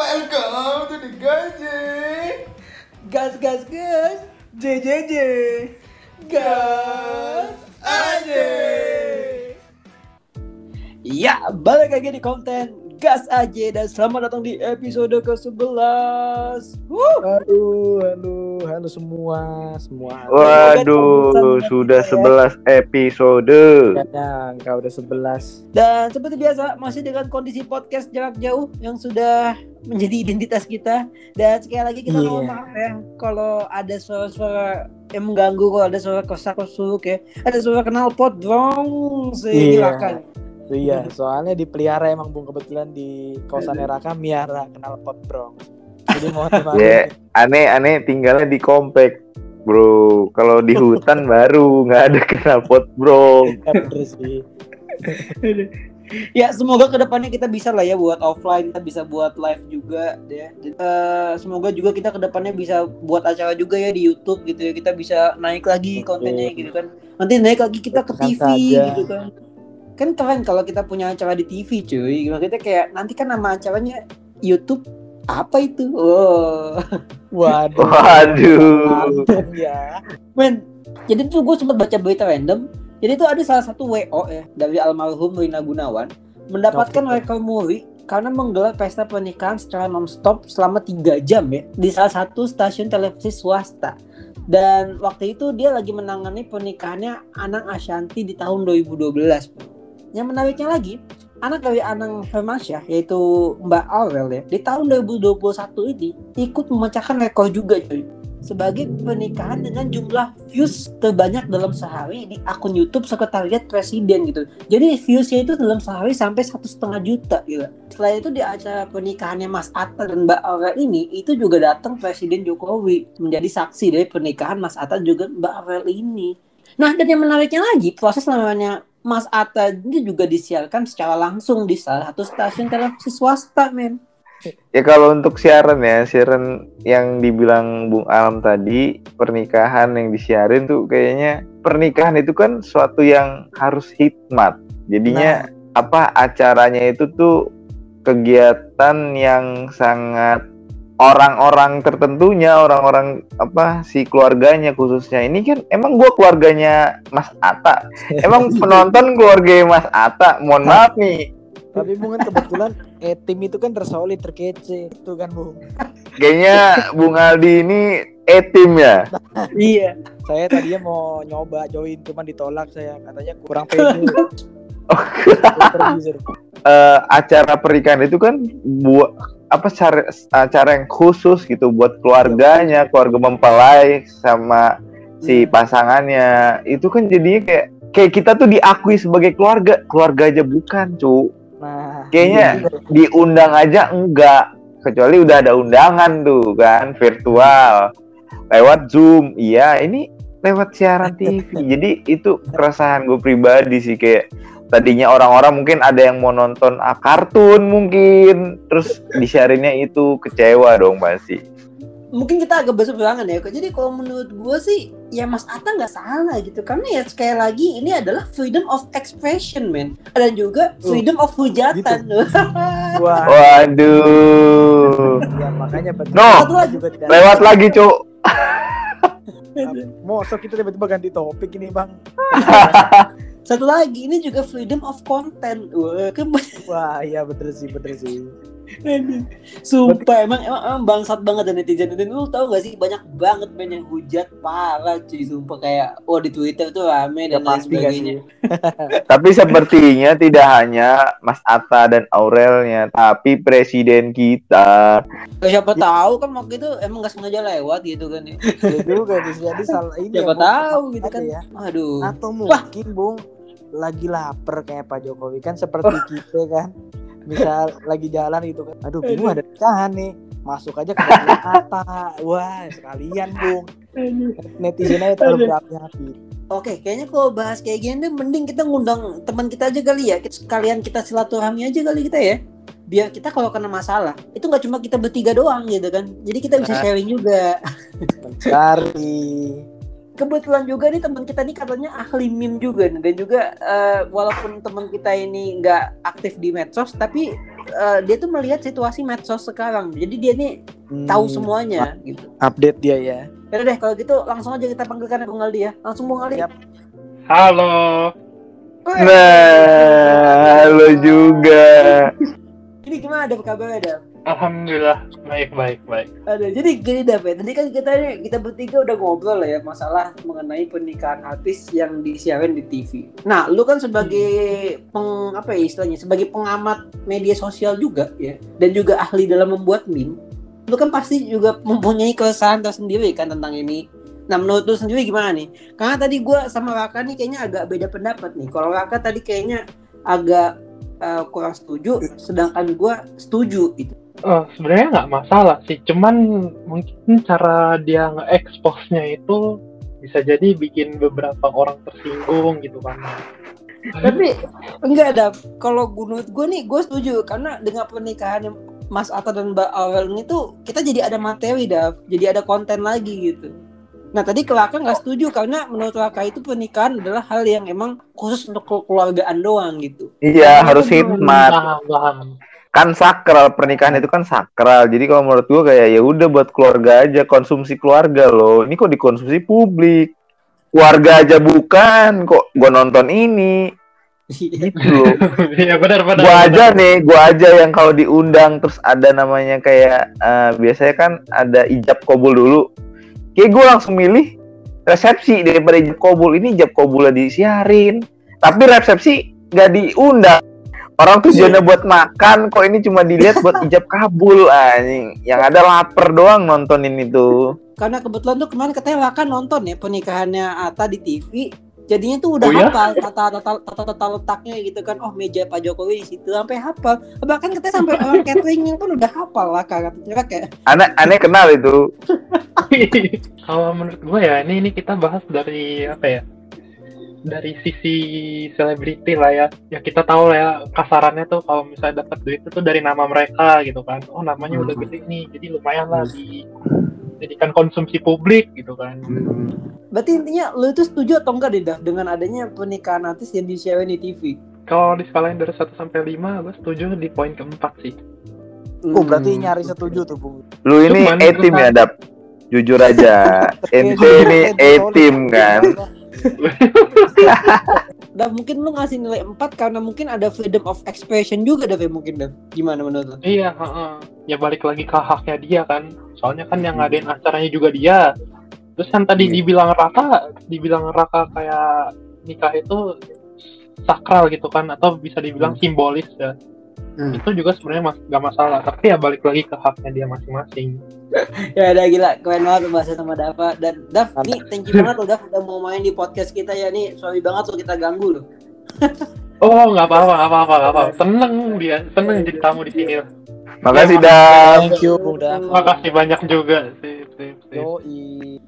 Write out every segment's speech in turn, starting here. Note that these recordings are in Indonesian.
Welcome to the Gaji. Gas gas gas. JJJ. Gas aja. Ya, balik lagi di konten Gas aja dan selamat datang di episode ke-11. Wuh. Aduh, halo, halo semua, semua. Waduh, sudah 11 episode. Kadang kau udah 11. Dan seperti biasa masih dengan kondisi podcast jarak jauh yang sudah menjadi identitas kita dan sekali lagi kita mohon Iya. maaf ya kalau ada suara-suara yang mengganggu kalau ada suara kosak kosuk ya ada suara knalpot dong Iya. silakan Iya, soalnya dipelihara emang Bung kebetulan di kosan Raka miara kenal pot bro. Jadi mohon dimaklumi. Ya, aneh-aneh tinggalnya di komplek, bro. Kalau di hutan baru nggak ada knalpot, bro. Bener sih. ya semoga ke depannya kita bisa lah ya buat offline kita bisa buat live juga ya Eh, semoga juga kita ke depannya bisa buat acara juga ya di YouTube gitu ya kita bisa naik lagi Oke. kontennya gitu kan nanti naik lagi kita ke TV saja. gitu kan kan keren kalau kita punya acara di TV cuy maksudnya kayak nanti kan nama acaranya YouTube apa itu oh Waduh. Waduh. Ya. Men, jadi tuh gue sempat baca berita random. Jadi tuh ada salah satu WO ya dari almarhum Rina Gunawan mendapatkan Oke. rekor muri karena menggelar pesta pernikahan secara nonstop selama 3 jam ya di salah satu stasiun televisi swasta. Dan waktu itu dia lagi menangani pernikahannya Anang Ashanti di tahun 2012. Yang menariknya lagi, anak dari Anang Hermansyah yaitu Mbak Aurel ya di tahun 2021 ini ikut memecahkan rekor juga cuy sebagai pernikahan dengan jumlah views terbanyak dalam sehari di akun YouTube Sekretariat Presiden gitu. Jadi viewsnya itu dalam sehari sampai satu setengah juta gitu. Selain itu di acara pernikahannya Mas Atta dan Mbak Aurel ini itu juga datang Presiden Jokowi menjadi saksi dari pernikahan Mas Atta juga Mbak Aurel ini. Nah dan yang menariknya lagi proses namanya Mas Atta ini juga disiarkan secara langsung di salah satu stasiun televisi swasta men. Ya kalau untuk siaran ya, siaran yang dibilang Bung Alam tadi, pernikahan yang disiarin tuh kayaknya pernikahan itu kan suatu yang harus hikmat. Jadinya apa acaranya itu tuh kegiatan yang sangat orang-orang tertentunya, orang-orang apa si keluarganya khususnya. Ini kan emang gua keluarganya Mas Atta. Emang penonton keluarga Mas Atta. Mohon maaf nih, Tapi Bung kan kebetulan eh, tim itu kan tersolid, terkece. Itu kan Bung. Kayaknya Bung Aldi ini e-tim ya. Iya. Saya tadinya mau nyoba join cuman ditolak saya katanya kurang pede. Produser. Eh, acara pernikahan itu kan buat apa cara acara yang khusus gitu buat keluarganya, keluarga mempelai sama si pasangannya. Itu kan jadinya kayak kayak kita tuh diakui sebagai keluarga, keluarga aja bukan, cu. Nah, Kayaknya diundang aja enggak, kecuali udah ada undangan tuh kan virtual lewat Zoom. Iya, ini lewat siaran TV. Jadi itu keresahan gue pribadi sih kayak tadinya orang-orang mungkin ada yang mau nonton ah, kartun mungkin terus disiarinnya itu kecewa dong pasti. mungkin kita agak berseberangan ya Kak. jadi kalau menurut gue sih ya Mas Atta nggak salah gitu karena ya sekali lagi ini adalah freedom of expression men dan juga freedom of hujatan loh Wah, Waduh. ya makanya betul. No, lagi. Lewat lagi, Cuk. Mosok kita tiba-tiba ganti topik ini, Bang. satu lagi ini juga freedom of content Wah, Wah, iya bener sih, bener sih. Sumpah emang, emang emang bangsat banget dan netizen netizen lu tau gak sih banyak banget men yang hujat parah cuy sumpah kayak oh di Twitter tuh rame Ya dan lain pasti gak sebagainya. Tapi sepertinya tidak hanya Mas Atta dan Aurelnya, tapi presiden kita. Ya, siapa tahu kan waktu itu emang gak sengaja lewat gitu kan ya. Ya juga bisa jadi salah ini. Siapa ya, tahu gitu kan. Ya. Aduh. Atau mungkin, Bung, lagi lapar kayak Pak Jokowi kan seperti kita kan. Misal lagi jalan gitu kan. Aduh, bingung ada nikahan nih. Masuk aja ke kata. Wah, sekalian, Bung. Netizen aja terlalu berhati-hati. Oke, kayaknya kalau bahas kayak gini deh, mending kita ngundang teman kita aja kali ya. Sekalian kita silaturahmi aja kali kita ya. Biar kita kalau kena masalah, itu nggak cuma kita bertiga doang gitu kan. Jadi kita bisa Nah. sharing juga. Mencari. Kebetulan juga nih teman kita nih katanya ahli meme juga nih. dan juga eh, walaupun teman kita ini nggak aktif di medsos tapi eh, dia tuh melihat situasi medsos sekarang. Jadi dia nih tahu Hmm, semuanya gitu. Update dia ya. Yaudah deh kalau gitu langsung aja kita panggilkan Bung Aldi ya. Langsung Bung Aldi. Yap. Halo. Nah, lo juga. Ini gimana ada kabarnya ada? Alhamdulillah baik baik baik. Ada. Jadi gini Dav ya. Tadi kan kita kita bertiga udah ngobrol lah ya masalah mengenai pernikahan artis yang disiarin di TV. Nah, lu kan sebagai peng apa ya istilahnya sebagai pengamat media sosial juga ya dan juga ahli dalam membuat meme. Lu kan pasti juga mempunyai keresahan tersendiri kan tentang ini. Nah, menurut lu sendiri gimana nih? Karena tadi gua sama Raka nih kayaknya agak beda pendapat nih. Kalau Raka tadi kayaknya agak eh, kurang setuju, sedangkan gua setuju gitu. Oh, sebenarnya nggak masalah sih, cuman mungkin cara dia nge-expose-nya itu bisa jadi bikin beberapa orang tersinggung gitu kan. tapi enggak ada kalau menurut gue nih gue setuju. Karena dengan pernikahan Mas Atta dan Mbak Aurel ini tuh kita jadi ada materi dah jadi ada konten lagi gitu. Nah tadi Kelaka nggak setuju. Karena menurut Kelaka itu pernikahan adalah hal yang emang khusus untuk kekeluargaan doang gitu. Iya, harus hikmat. Paham, paham. Kan sakral pernikahan itu kan sakral. Jadi kalau menurut gua kayak ya udah buat keluarga aja, konsumsi keluarga loh. Ini kok dikonsumsi publik. Keluarga aja bukan, kok gua nonton ini. Gitu loh. Iya benar benar. gua benar. aja nih, gua aja yang kalau diundang terus ada namanya kayak eh, biasanya kan ada ijab kabul dulu. Kayak gua langsung milih resepsi daripada ijab kabul. Ini ijab kabulnya disiarin, tapi resepsi nggak diundang. Orang tujuannya buat makan, kok ini cuma dilihat buat ijab kabul anjing. Yang ada lapar doang nontonin itu. karena kebetulan tuh kemarin katanya Laka nonton ya pernikahannya Atta di TV jadinya tuh udah Oh ya? hafal tata tata tata tata letaknya gitu kan oh meja Pak Jokowi di situ sampai hafal bahkan katanya sampai orang cateringnya pun udah hafal lah katanya kayak Aneh, aneh kenal itu. Kalau menurut gue ya ini ini kita bahas dari apa ya? Dari sisi selebriti lah ya. Ya kita tahu lah ya kasarannya tuh kalau misalnya dapat duit itu dari nama mereka gitu kan. Oh namanya udah gede nih, jadi lumayan lah di jadikan konsumsi publik gitu kan. Berarti intinya lu itu setuju atau enggak deh dengan adanya pernikahan artis yang disiarin di TV? Kalau diskalain dari 1 sampai 5, gue setuju di poin keempat sih. Oh, berarti Hmm. nyari setuju tuh, Bung. Lu ini A-team ya, Dap? Jujur aja. Ente ini A-team kan? Dan mungkin lu ngasih nilai 4 karena mungkin ada freedom of expression juga Dav ya mungkin Dav. Gimana menurut lu? Iya, heeh. ya balik lagi ke haknya dia kan. Soalnya kan yang ngadain acaranya juga dia. Terus kan tadi Iya. dibilang Raka, dibilang Raka kayak nikah itu sakral gitu kan atau bisa dibilang simbolis ya. Hmm. Itu juga sebenarnya mas gak masalah, tapi ya balik lagi ke haknya dia masing-masing. Ya udah gila, keren banget pembahasan sama Dava dan Dav, nih thank you banget loh Dav udah mau main di podcast kita ya nih. Sorry banget loh kita ganggu loh. Oh, nggak apa-apa, nggak apa-apa, nggak apa-apa. Seneng dia, seneng jadi tamu di sini. Makasih, Dap. Thank you, Dav. Makasih banyak juga. Sip, sip, sip. Yoi.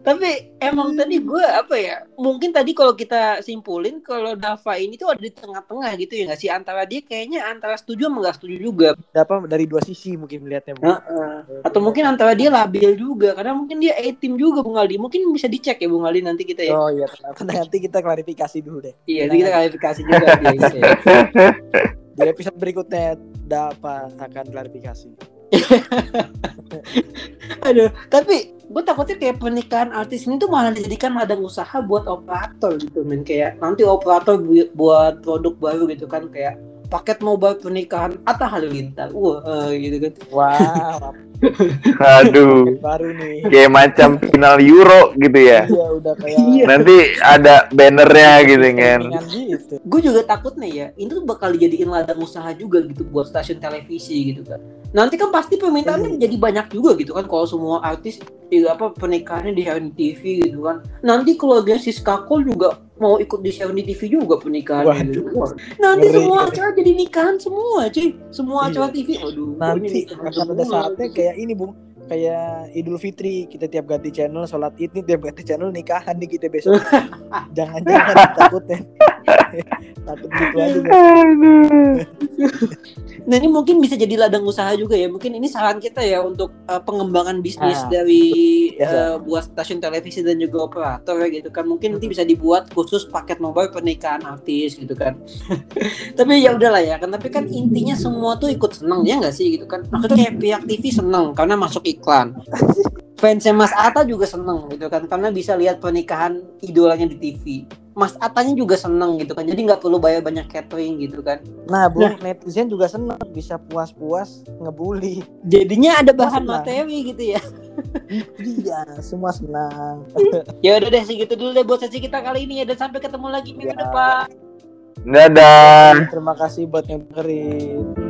Tapi emang tadi gue apa ya? Mungkin tadi kalau kita simpulin kalau Dava ini tuh ada di tengah-tengah gitu ya nggak sih antara dia kayaknya antara setuju sama nggak setuju juga. Dapat dari dua sisi mungkin melihatnya, Bung. Heeh. Atau mungkin antara dia labil juga karena mungkin dia A-team juga Bung Aldi. Mungkin bisa dicek ya Bung Aldi nanti kita ya. Oh iya, tenang. nanti kita klarifikasi dulu deh. Iya, nanti kita klarifikasi juga dia. ya. Di episode berikutnya dapat akan klarifikasi. Aduh, tapi gue takutnya kayak pernikahan artis ini tuh malah dijadikan ladang usaha buat operator gitu men kayak nanti operator bu- buat produk baru gitu kan kayak paket mobile pernikahan Atta Halilintar wah gitu kan Wow, Aduh. baru nih. Kayak macam final Euro gitu ya. Iya, udah kayak Iya. Nanti ada bannernya gitu kan. gitu. gue juga takut nih ya ini tuh bakal dijadiin ladang usaha juga gitu buat stasiun televisi gitu kan nanti kan pasti permintaannya jadi banyak juga gitu kan kalau semua artis ya, apa pernikahannya di di TV gitu kan nanti keluarga Siska Kol juga mau ikut di di TV juga pernikahan gitu. Waduh. Wah, nanti Ngeri, semua ngeri. acara jadi nikahan semua cuy semua Iya. acara TV aduh Nanti akan ada saatnya kayak ini, Bung. Kayak Idul Fitri, kita tiap ganti channel, sholat id nih tiap ganti channel nikahan nih kita besok. Jangan-jangan takutnya. takut gitu aja. Nah ini mungkin bisa jadi ladang usaha juga ya. Mungkin ini saran kita ya untuk uh, pengembangan bisnis Ah, dari biasa. uh, buat stasiun televisi dan juga operator ya gitu kan. Mungkin nanti bisa dibuat khusus paket mobile pernikahan artis gitu kan. Tapi ya udahlah ya kan. Tapi kan intinya semua tuh ikut seneng ya nggak sih gitu kan. Maksudnya kayak pihak TV seneng karena masuk iklan. Fansnya Mas Atta juga seneng gitu kan karena bisa lihat pernikahan idolanya di TV. Mas Atanya juga seneng gitu kan. Jadi nggak perlu bayar banyak catering gitu kan. Nah, Bu, netizen juga seneng bisa puas-puas ngebully. Jadinya ada bahan senang. materi gitu ya. Iya, semua senang. Ya udah deh segitu dulu deh buat sesi kita kali ini ya dan sampai ketemu lagi minggu Ya. depan. Dadah. Terima kasih buat yang dengerin.